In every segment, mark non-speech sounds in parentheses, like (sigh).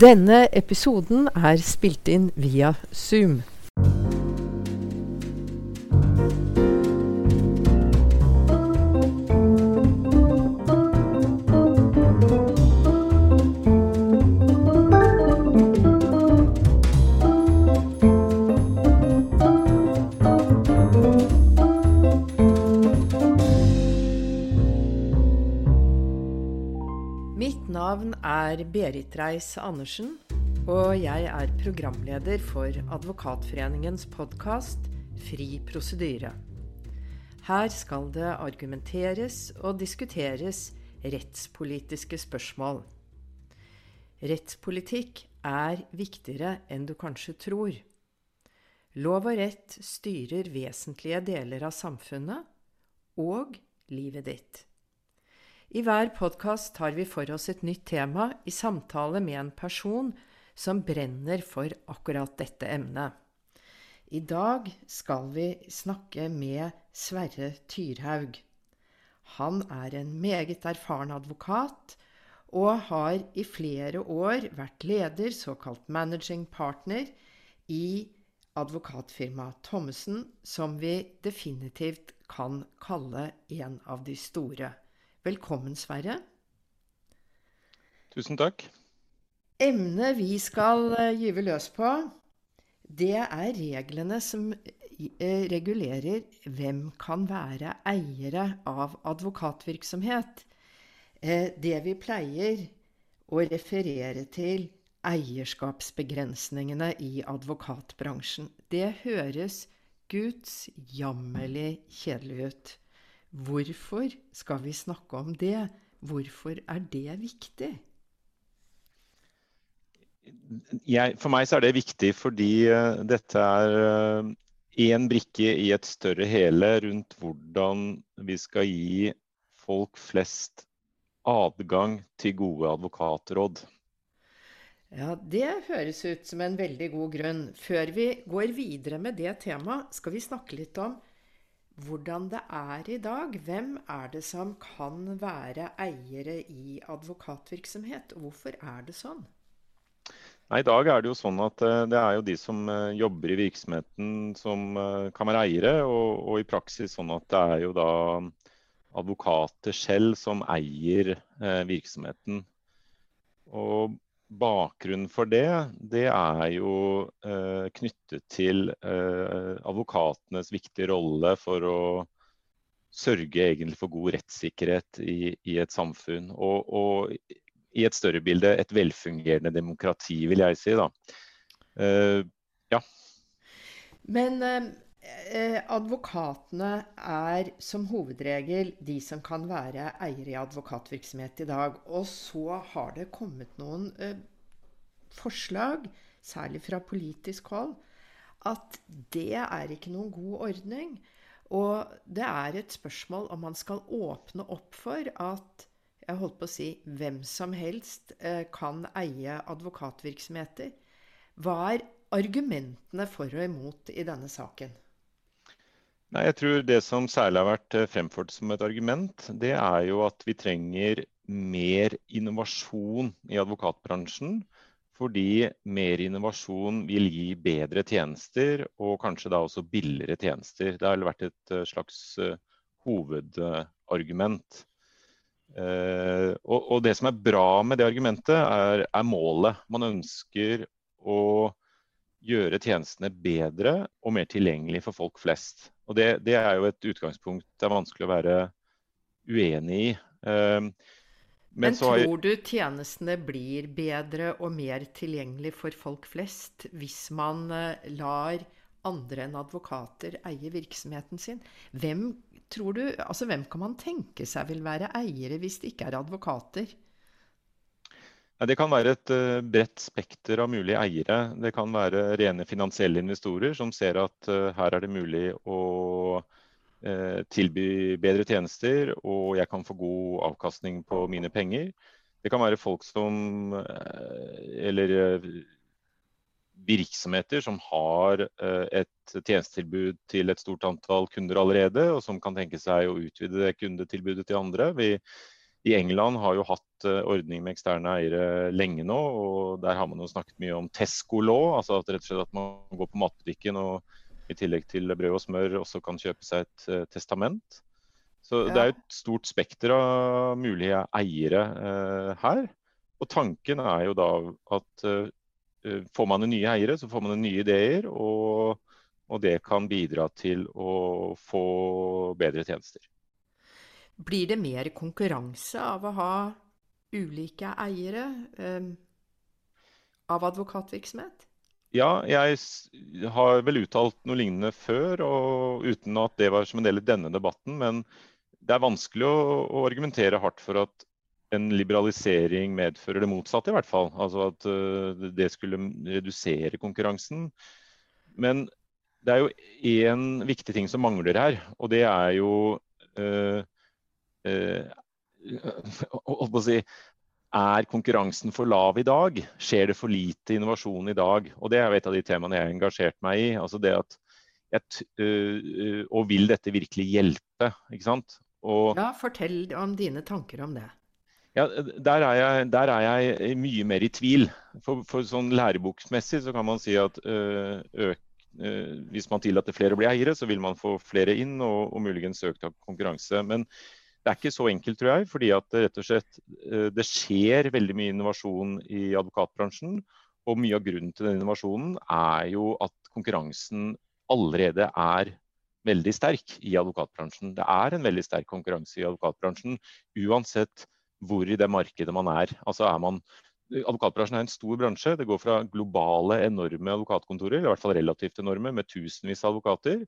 Denne episoden er spilt inn via Zoom. Er Berit Reiss-Andersen, og jeg er programleder for Advokatforeningens podkast Fri prosedyre. Her skal det argumenteres og diskuteres rettspolitiske spørsmål. Rettspolitikk er viktigere enn du kanskje tror. Lov og rett styrer vesentlige deler av samfunnet og livet ditt. I hver podkast tar vi for oss et nytt tema i samtale med en person som brenner for akkurat dette emnet. I dag skal vi snakke med Sverre Tyrhaug. Han er en meget erfaren advokat og har i flere år vært leder, såkalt managing partner, i advokatfirmaet Thommessen, som vi definitivt kan kalle en av de store. Velkommen, Sverre. Tusen takk. Emnet vi skal eh, gyve løs på, det er reglene som eh, regulerer hvem kan være eiere av advokatvirksomhet. Eh, Det vi pleier å referere til eierskapsbegrensningene i advokatbransjen. Det høres guds jammerlig kjedelig ut. Hvorfor skal vi snakke om det? Hvorfor er det viktig? Jeg, for meg så er det viktig fordi uh, dette er én uh, brikke i et større hele rundt hvordan vi skal gi folk flest adgang til gode advokatråd. Ja, Det høres ut som en veldig god grunn. Før vi går videre med det temaet, skal vi snakke litt om hvordan det er i dag. Hvem er det som kan være eiere i advokatvirksomhet, og hvorfor er det sånn? Nei, I dag er det jo sånn at det er jo de som jobber i virksomheten som kan være eiere, og, og i praksis sånn at det er jo da advokater selv som eier virksomheten. Og Bakgrunnen for det, det er jo eh, knyttet til eh, advokatenes viktige rolle for å sørge egentlig for god rettssikkerhet i, i et samfunn. Og, og, i et større bilde et velfungerende demokrati, vil jeg si. da. Eh, ja. Men advokatene er som hovedregel de som kan være eiere i advokatvirksomhet i dag. Og så har det kommet noen eh, forslag, særlig fra politisk hold, at det er ikke noen god ordning. Og det er et spørsmål om man skal åpne opp for at jeg holdt på å si hvem som helst eh, kan eie advokatvirksomheter. Hva er argumentene for og imot i denne saken? Nei, jeg tror Det som særlig har vært fremført som et argument, det er jo at vi trenger mer innovasjon i advokatbransjen. Fordi mer innovasjon vil gi bedre tjenester, og kanskje da også billigere tjenester. Det har vært et slags hovedargument. Og, det som er bra med det argumentet, er målet. Man ønsker å gjøre tjenestene bedre og mer tilgjengelig for folk flest. Og det, det, er jo et utgangspunkt det er vanskelig å være uenig i. Men, Men tror jeg... du tjenestene blir bedre og mer tilgjengelig for folk flest hvis man lar andre enn advokater eie virksomheten sin? Hvem, tror du, altså, hvem kan man tenke seg vil være eiere hvis det ikke er advokater? Det kan være et bredt spekter av mulige eiere. Det kan være rene finansielle investorer som ser at her er det mulig å tilby bedre tjenester, og jeg kan få god avkastning på mine penger. Det kan være folk som Eller virksomheter som har et tjenestetilbud til et stort antall kunder allerede, og som kan tenke seg å utvide det kundetilbudet til andre. Vi, i England har jo hatt hatt ordning med eksterne eiere lenge nå. og Der har man jo snakket mye om Tesco-law, altså at rett og slett at man går på matbutikken og i tillegg til brød og smør også kan kjøpe seg et uh, testament. Så ja. det er et stort spekter av mulige eiere uh, her. Og tanken er jo da at uh, får man nye eiere, så får man nye ideer. Og, og, det kan bidra til å få bedre tjenester. Blir det mer konkurranse av å ha ulike eiere av advokatvirksomhet? Ja, jeg har vel uttalt noe lignende før, og uten at det var som en del i denne debatten. Men det er vanskelig å, å argumentere hardt for at en liberalisering medfører det motsatte, i hvert fall. Altså at uh, det skulle redusere konkurransen. Men det er jo én viktig ting som mangler her, og det er jo uh, (laughs) uh, si, er konkurransen for lav i dag? Skjer det for lite innovasjon i dag? Og Det er et av de temaene jeg har engasjert meg i. altså det at et, øh, Og vil dette virkelig hjelpe? ikke sant? Og, ja, Fortell om dine tanker om det. Ja, der er, jeg, der er jeg mye mer i tvil. For, for sånn Læreboksmessig så kan man si at øh, øk, øh, hvis man tillater flere å bli eiere, så vil man få flere inn og, og muligens økt konkurranse. Men det er ikke så enkelt, tror jeg. fordi at rett og slett eh, det skjer veldig mye innovasjon i advokatbransjen. Og mye av grunnen til den innovasjonen er jo at konkurransen allerede er veldig sterk i advokatbransjen. Det er en veldig sterk konkurranse i advokatbransjen uansett hvor i det markedet man er. Altså er man Advokatbransjen er en stor bransje. Det går fra globale, enorme advokatkontorer, i hvert fall relativt enorme, med tusenvis av advokater,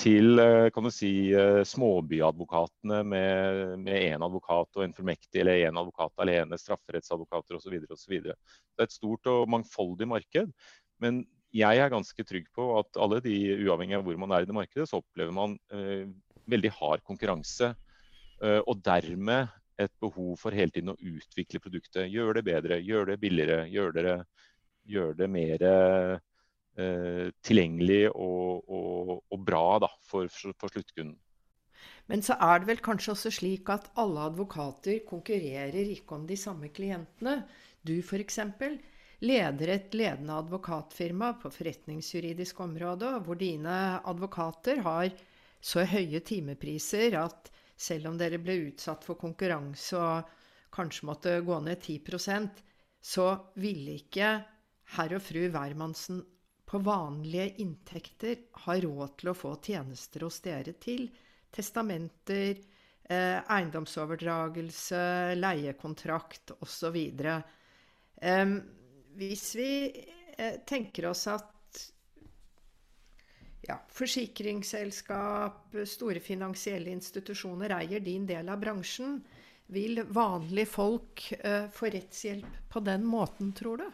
til eh, kan du si, eh, småbyadvokatene med én advokat og en fullmektig, eller én advokat alene, strafferettsadvokater osv. Det er et stort og mangfoldig marked. Men jeg er ganske trygg på at alle de, uavhengig av hvor man er i det markedet, så opplever man eh, veldig hard konkurranse. Eh, og dermed et behov for hele tiden å utvikle produktet. Gjøre det bedre, gjøre det billigere, gjøre det, gjør det mer tilgjengelig og, og, og bra da, for, for sluttkunden. Men så er det vel kanskje også slik at alle advokater konkurrerer ikke om de samme klientene. Du f.eks. leder et ledende advokatfirma på forretningsjuridisk område, hvor dine advokater har så høye timepriser at selv om dere ble utsatt for konkurranse og kanskje måtte gå ned 10% så ville ikke herr og fru Wermansen på vanlige inntekter har råd til å få tjenester hos dere til testamenter, eh, eiendomsoverdragelse, leiekontrakt osv. Eh, hvis vi eh, tenker oss at ja, forsikringsselskap, store finansielle institusjoner eier din del av bransjen, vil vanlige folk eh, få rettshjelp på den måten, tror du?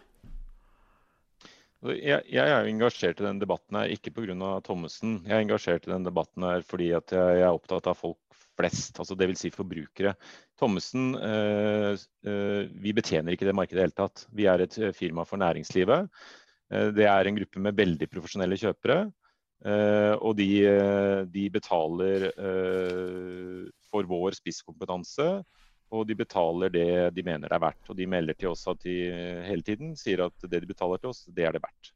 Jeg, jeg, er jo engasjert i den debatten her ikke pga. Thommessen. Jeg er engasjert i den debatten her fordi jeg, jeg er opptatt av folk flest, altså dvs. Si forbrukere. Thommessen, eh, eh, vi betjener ikke det markedet i det hele tatt. Vi er et eh, firma for næringslivet. Det er en gruppe med veldig profesjonelle kjøpere. Og de, de betaler for vår spisskompetanse og de betaler det de mener det er verdt. Og de melder til oss at de hele tiden sier at det de betaler til oss, det er det verdt.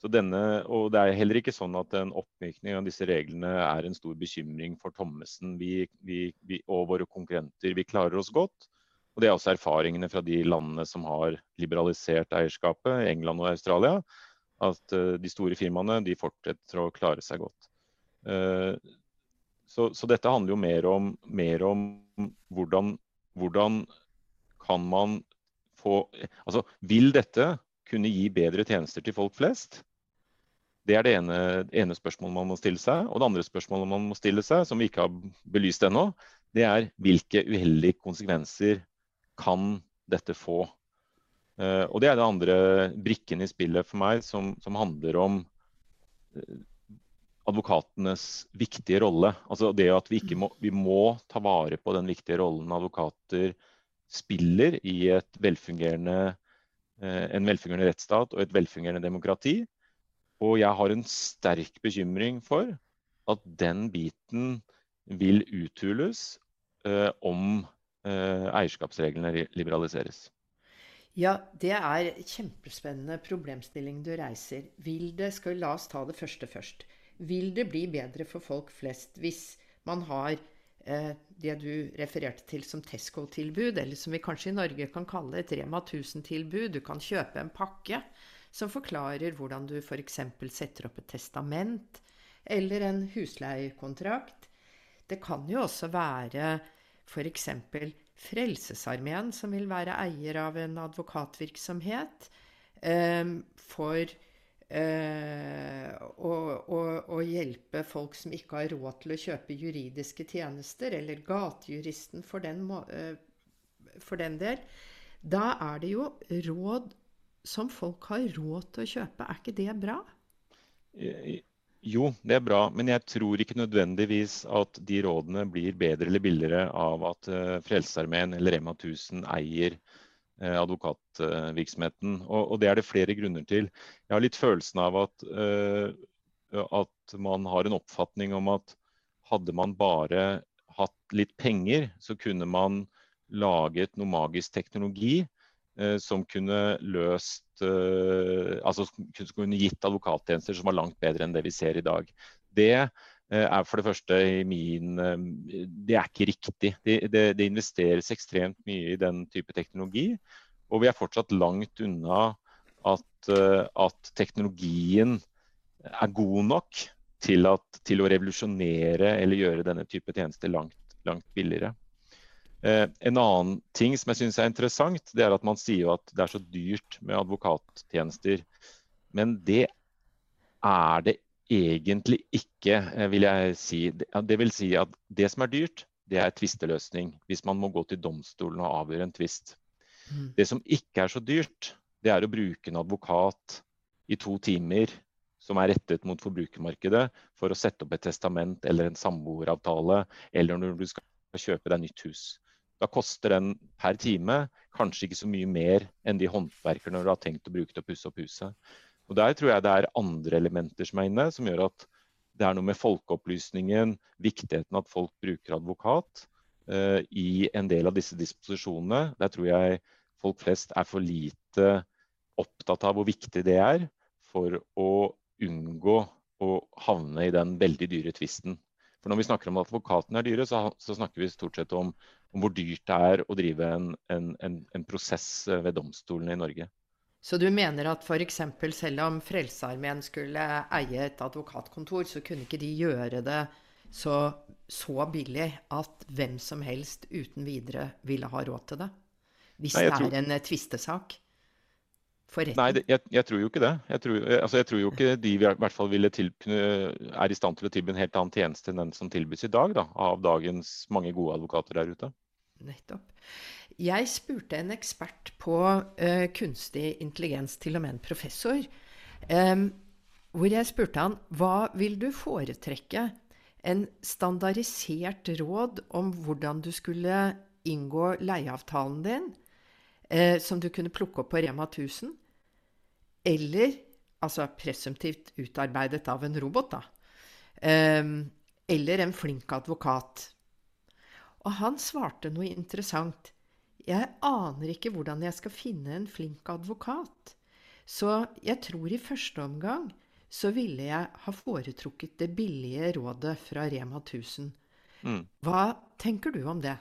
Så denne, og Det er heller ikke sånn at en oppmykning av disse reglene er en stor bekymring for Thommessen og våre konkurrenter. Vi klarer oss godt. og Det er også erfaringene fra de landene som har liberalisert eierskapet, England og Australia. At uh, de store firmaene de fortsetter å klare seg godt. Uh, så, så, dette handler jo mer om, mer om hvordan hvordan kan man få Altså, vil dette kunne gi bedre tjenester til folk flest? Det er det ene, ene, spørsmålet man må stille seg. Og det andre spørsmålet man må stille seg, som vi ikke har belyst ennå, det er hvilke uheldige konsekvenser kan dette få? Uh, og det er det andre brikken i spillet for meg, som, som handler om uh, advokatenes viktige rolle. Altså det at vi, må, vi må ta vare på den viktige rollen advokater spiller i velfungerende, eh, en velfungerende rettsstat og et velfungerende demokrati. Og jeg har en sterk bekymring for at den biten vil uthules eh, om eierskapsreglene liberaliseres. Ja, det er kjempespennende problemstilling du reiser. Vil det, skal La oss ta det første først. Vil det bli bedre for folk flest hvis man har eh, det du refererte til som Tesco-tilbud, eller som vi kanskje i Norge kan kalle et Rema 1000-tilbud? Du kan kjøpe en pakke som forklarer hvordan du f.eks. setter opp et testament eller en husleiekontrakt. Det kan jo også være f.eks. Frelsesarmeen, som vil være eier av en advokatvirksomhet, eh, for eh, å, å, å, hjelpe folk som ikke har råd til å kjøpe juridiske tjenester, eller gatejuristen for eh, for den del. Da er det jo råd som folk har råd til å kjøpe. Er ikke det bra? Jo, det er bra, men jeg tror ikke nødvendigvis at de rådene blir bedre eller billigere av at Frelsesarmeen eller Rema 1000 eier advokatvirksomheten. Uh, og, og, det er det flere grunner til. Jeg har litt følelsen av at, eh, at man har en oppfatning om at hadde man bare hatt litt penger, så kunne man laget noe magisk teknologi Eh, som kunne løst eh, altså som kunne gitt advokattjenester som var langt bedre enn det vi ser i dag. Det eh, er for det første i min Det er ikke riktig. Det, det, det, investeres ekstremt mye i den type teknologi. Og vi er fortsatt langt unna at, at teknologien er god nok til, at, til, å revolusjonere eller gjøre denne type tjenester langt, langt billigere. Eh, en annen ting som jeg syns er interessant, det er at man sier at det er så dyrt med advokattjenester. Men det er det egentlig ikke, eh, vil jeg si. Det vil si at det som er dyrt, det er tvisteløsning. Hvis man må gå til domstolen og avgjøre en tvist. Mm. Det som ikke er så dyrt, det er å bruke en advokat i to timer som er rettet mot forbrukermarkedet for å sette opp et testament eller en samboeravtale, eller når du skal kjøpe deg nytt hus. Da koster den per time kanskje ikke så mye mer enn de håndverkerne du har tenkt å bruke til å pusse opp huset. Og Der tror jeg det er andre elementer som er inne, som gjør at det er noe med folkeopplysningen, viktigheten at folk bruker advokat uh, i en del av disse disposisjonene. Der tror jeg folk flest er for lite opptatt av hvor viktig det er for å unngå å havne i den veldig dyre tvisten. For Når vi snakker om at advokatene er dyre, så, så snakker vi stort sett om om hvor dyrt det er å drive en, en, en, en prosess eh, ved domstolene i Norge. Så du mener at f.eks. selv om Frelsesarmeen skulle eie et advokatkontor, så kunne ikke de gjøre det så, så, billig at hvem som helst uten videre ville ha råd til det? Hvis Nei, det er tror... en eh, tvistesak? Nei, det, jeg, jeg, tror jo ikke det. Jeg tror, altså, jeg tror, jo ikke de i hvert fall ville til, er i stand til å tilby en helt annen tjeneste enn den som tilbys i dag, da, av dagens mange gode advokater der ute. Nettopp. Jeg spurte en ekspert på uh, kunstig intelligens, til og med en professor, um, hvor jeg spurte han hva vil du foretrekke? En standardisert råd om hvordan du skulle inngå leieavtalen din, uh, som du kunne plukke opp på Rema 1000? Eller altså presumptivt utarbeidet av en robot, da. Um, eller en flink advokat. Og han svarte noe interessant. Jeg aner ikke hvordan jeg skal finne en flink advokat. Så jeg tror i første omgang så ville jeg ha foretrukket det billige rådet fra Rema 1000. Mm. Hva tenker du om det?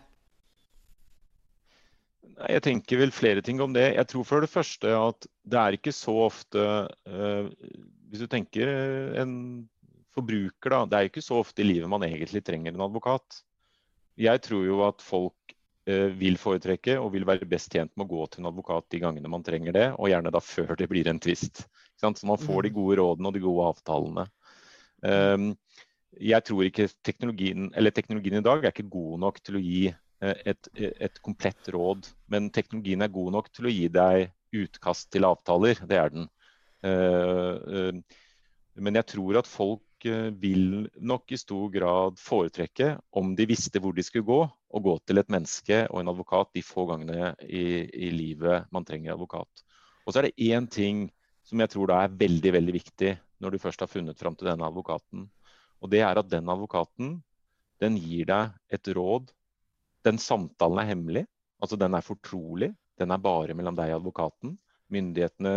Jeg tenker vel flere ting om det. Jeg tror for det første at det er ikke så ofte uh, Hvis du tenker en forbruker, da. Det er ikke så ofte i livet man egentlig trenger en advokat. Jeg tror jo at folk vil foretrekke og vil være best tjent med å gå til en advokat de gangene man trenger det, og gjerne da før det blir en tvist. Så man får de mm. gode rådene og de gode avtalene. Um, jeg tror ikke teknologien, eller teknologien i dag er ikke god nok til å gi Eh, et, et, komplett råd. Men teknologien er god nok til å gi deg utkast til avtaler. Det er den. Eh, eh, men jeg tror at folk vil nok i stor grad foretrekke, om de visste hvor de skulle gå, å gå til et menneske og en advokat de få gangene i, i livet man trenger advokat. Og så er det én ting som jeg tror da er veldig veldig viktig når du først har funnet fram til denne advokaten. Og det er at den advokaten den gir deg et råd den samtalen er hemmelig. Altså den er fortrolig. Den er bare mellom deg og advokaten. Myndighetene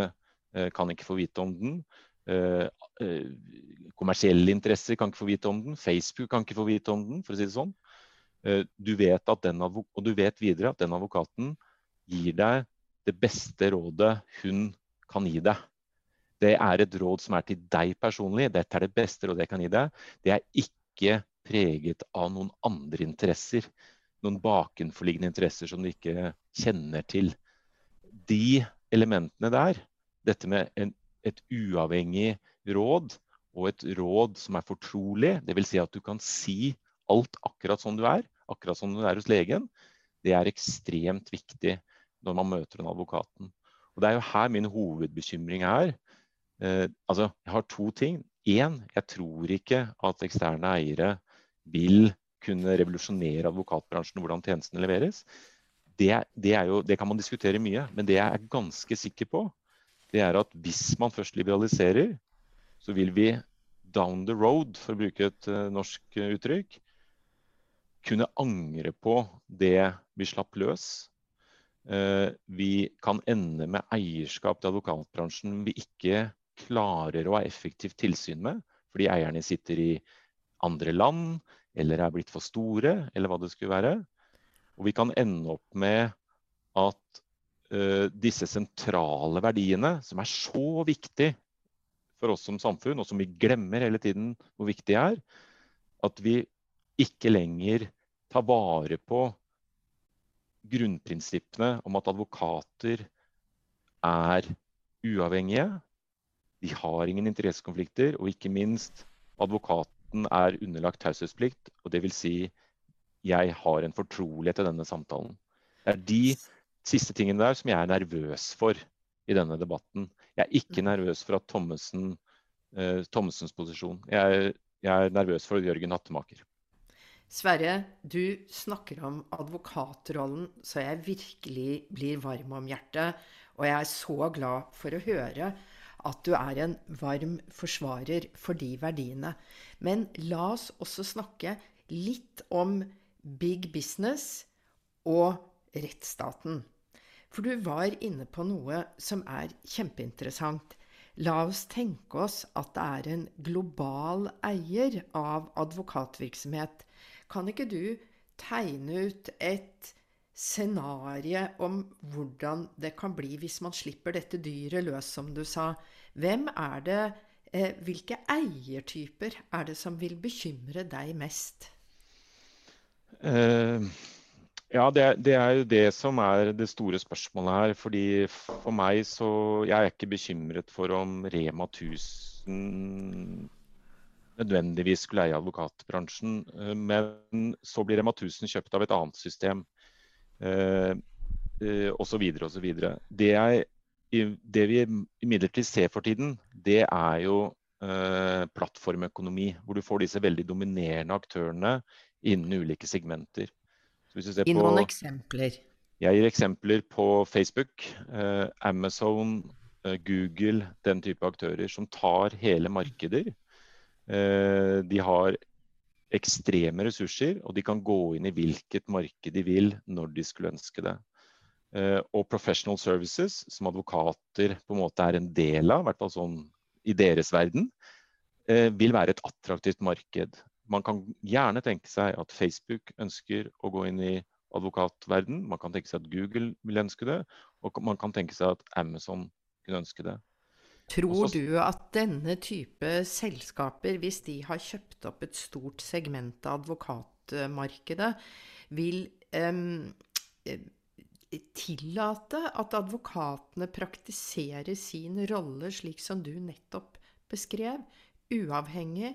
eh, kan ikke få vite om den. Eh, eh, kommersielle interesser kan ikke få vite om den. Facebook kan ikke få vite om den, for å si det sånn. Eh, du vet den, og du vet videre at den advokaten gir deg det beste rådet hun kan gi deg. Det er et råd som er til deg personlig. Dette er det beste rådet jeg kan gi deg. Det er ikke preget av noen andre interesser. Noen bakenforliggende interesser som du ikke kjenner til. De elementene der, dette med en, et uavhengig råd og et råd som er fortrolig, dvs. Si at du kan si alt akkurat som du er, akkurat som du er hos legen, det er ekstremt viktig når man møter den advokaten. Og Det er jo her min hovedbekymring er. Eh, altså, jeg har to ting. Én, jeg tror ikke at eksterne eiere vil kunne revolusjonere advokatbransjen og hvordan tjenestene leveres. Det, det, jo, det, kan man diskutere mye, men det jeg er ganske sikker på, det er at hvis man først liberaliserer, så vil vi down the road, for å bruke et uh, norsk uh, uttrykk, kunne angre på det vi slapp løs. Uh, vi kan ende med eierskap til advokatbransjen vi ikke klarer å ha effektivt tilsyn med, fordi eierne sitter i andre land eller er blitt for store, eller hva det skulle være. Og vi kan ende opp med at disse sentrale verdiene, som er så viktig for oss som samfunn, og som vi glemmer hele tiden hvor viktig de er, at vi ikke lenger tar vare på grunnprinsippene om at advokater er uavhengige. De har ingen interessekonflikter, og ikke minst advokaten er underlagt taushetsplikt. Og det vil si jeg har en fortrolighet til denne samtalen. Det er de siste tingen der som jeg er nervøs for i denne debatten. Jeg er ikke mm. nervøs for at Thommessen, eh, Thommessens posisjon. Jeg er, jeg er nervøs for Jørgen Hattemaker. Sverre, du snakker om advokatrollen så jeg virkelig blir varm om hjertet. Og jeg er så glad for å høre at du er en varm forsvarer for de verdiene. Men la oss også snakke litt om big business og rettsstaten. For du var inne på noe som er kjempeinteressant. La oss tenke oss at det er en global eier av advokatvirksomhet. Kan ikke du tegne ut et scenario om hvordan det kan bli hvis man slipper dette dyret løs, som du sa? Hvem er det, eh, hvilke eiertyper er det som vil bekymre deg mest? Uh, ja, det, det, er jo det som er det store spørsmålet her. fordi For meg så Jeg er ikke bekymret for om Rema 1000 nødvendigvis skulle eie advokatbransjen. Eh, men så blir Rema 1000 kjøpt av et annet system. Eh, eh, osv. osv. Det, det vi imidlertid ser for tiden, det er jo plattformøkonomi. Hvor du får disse veldig dominerende aktørene innen ulike segmenter. I noen på, eksempler. Jeg gir eksempler på Facebook, eh, Amazon, eh, Google, den type aktører som tar hele markeder. Eh, de har ekstreme ressurser, og de kan gå inn i hvilket marked de vil når de skulle ønske det. Eh, og professional services, som advokater på en måte er en del av, i hvert fall sånn i deres verden, eh, vil være et attraktivt marked man kan gjerne tenke seg at Facebook ønsker å gå inn i advokatverden. Man kan tenke seg at Google vil ønske det, og man kan tenke seg at Amazon kunne ønske det. Tror Også, du at denne type selskaper, hvis de har kjøpt opp et stort segment av advokatmarkedet, vil um, tillate at advokatene praktiserer sin rolle slik som du nettopp beskrev, uavhengig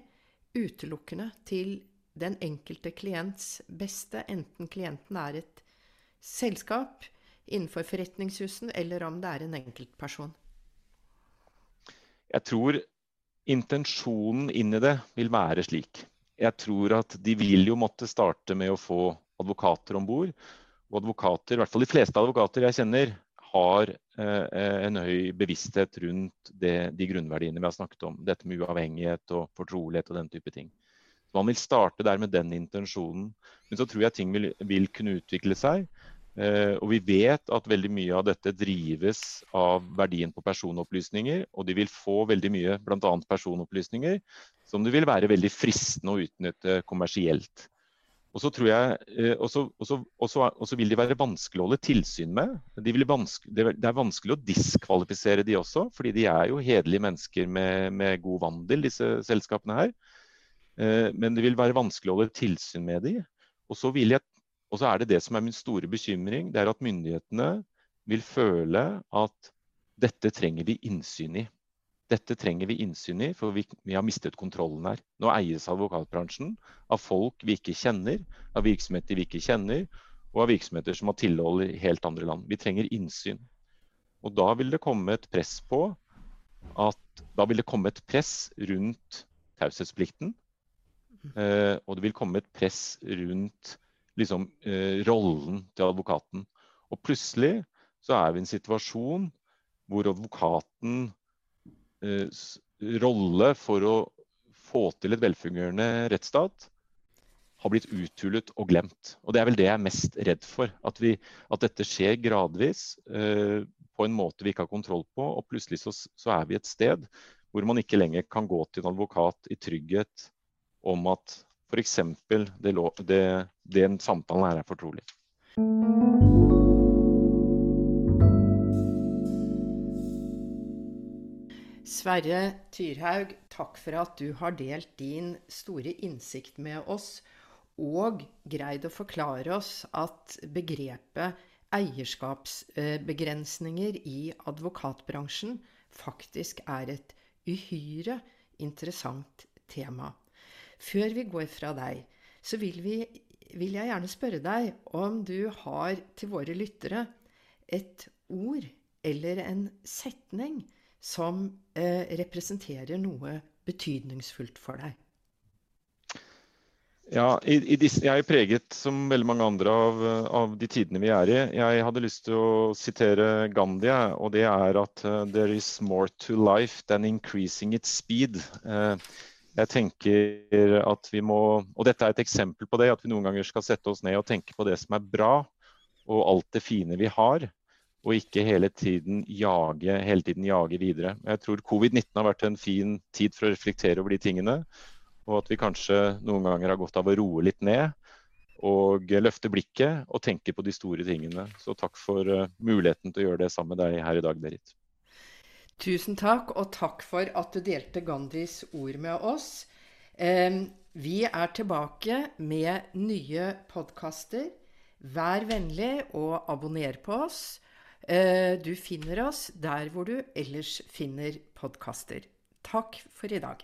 utelukkende til den enkelte klients beste, enten klienten er et selskap innenfor forretningshusen, eller om det er en enkeltperson? Jeg tror intensjonen inn i det vil være slik. Jeg tror at de vil jo måtte starte med å få advokater om bord. Og advokater, i hvert fall de fleste advokater jeg kjenner, har eh, en høy bevissthet rundt det, de grunnverdiene vi har snakket om. Dette med uavhengighet og fortrolighet og den type ting. Så Man vil starte der med den intensjonen. Men så tror jeg ting vil, vil kunne utvikle seg. Eh, og vi vet at veldig mye av dette drives av verdien på personopplysninger. Og de vil få veldig mye, bl.a. personopplysninger, som det vil være veldig fristende å utnytte kommersielt. Og så jeg, eh, og så vil de være vanskelig å holde tilsyn med. De det er vanskelig å diskvalifisere de også, fordi de er jo hederlige mennesker med, med god vandel, disse selskapene her. Eh, men det vil være vanskelig å holde tilsyn med de. Og så, jeg, er det det som er min store bekymring, det er at myndighetene vil føle at dette trenger vi innsyn i. Dette trenger vi innsyn i, for vi, vi, har mistet kontrollen her. Nå eies advokatbransjen av folk vi ikke kjenner, av virksomheter vi ikke kjenner, og av virksomheter som har tilhold i helt andre land. Vi trenger innsyn. Og da vil det komme et press på at Da vil det komme et press rundt taushetsplikten. Eh, og det vil komme et press rundt liksom, eh, rollen til advokaten. Og plutselig så er vi i en situasjon hvor advokaten rolle for å få til et velfungerende rettsstat har blitt uthulet og glemt. Og Det er vel det jeg er mest redd for. At, vi, at dette skjer gradvis eh, på en måte vi ikke har kontroll på. Og plutselig så, så, er vi et sted hvor man ikke lenger kan gå til en advokat i trygghet om at f.eks. Det, det, den samtalen er fortrolig. Sverre Tyrhaug, takk for at du har delt din store innsikt med oss og greid å forklare oss at begrepet eierskapsbegrensninger i advokatbransjen faktisk er et uhyre interessant tema. Før vi går fra deg, så vil, vi, vil jeg gjerne spørre deg om du har til våre lyttere et ord eller en setning som eh, representerer noe betydningsfullt for deg. Ja, i, i disse, Jeg er preget, som veldig mange andre, av, av, de tidene vi er i. Jeg hadde lyst til å sitere Gandhi, og det er at uh, there is more to life than increasing its speed. Uh, jeg tenker at vi må, og dette er et eksempel på det, at vi noen ganger skal sette oss ned og tenke på det som er bra, og alt det fine vi har. Og ikke hele tiden jage, hele tiden jage videre. Jeg tror covid-19 har vært en fin tid for å reflektere over de tingene. Og at vi kanskje noen ganger har godt av å roe litt ned og løfte blikket og tenke på de store tingene. Så takk for uh, muligheten til å gjøre det sammen med deg her i dag, Berit. Tusen takk, og takk for at du delte Gandhis ord med oss. Vi er tilbake med nye podkaster. Vær vennlig og abonner på oss. Eh, du finner oss der hvor du ellers finner podkaster. Takk for i dag.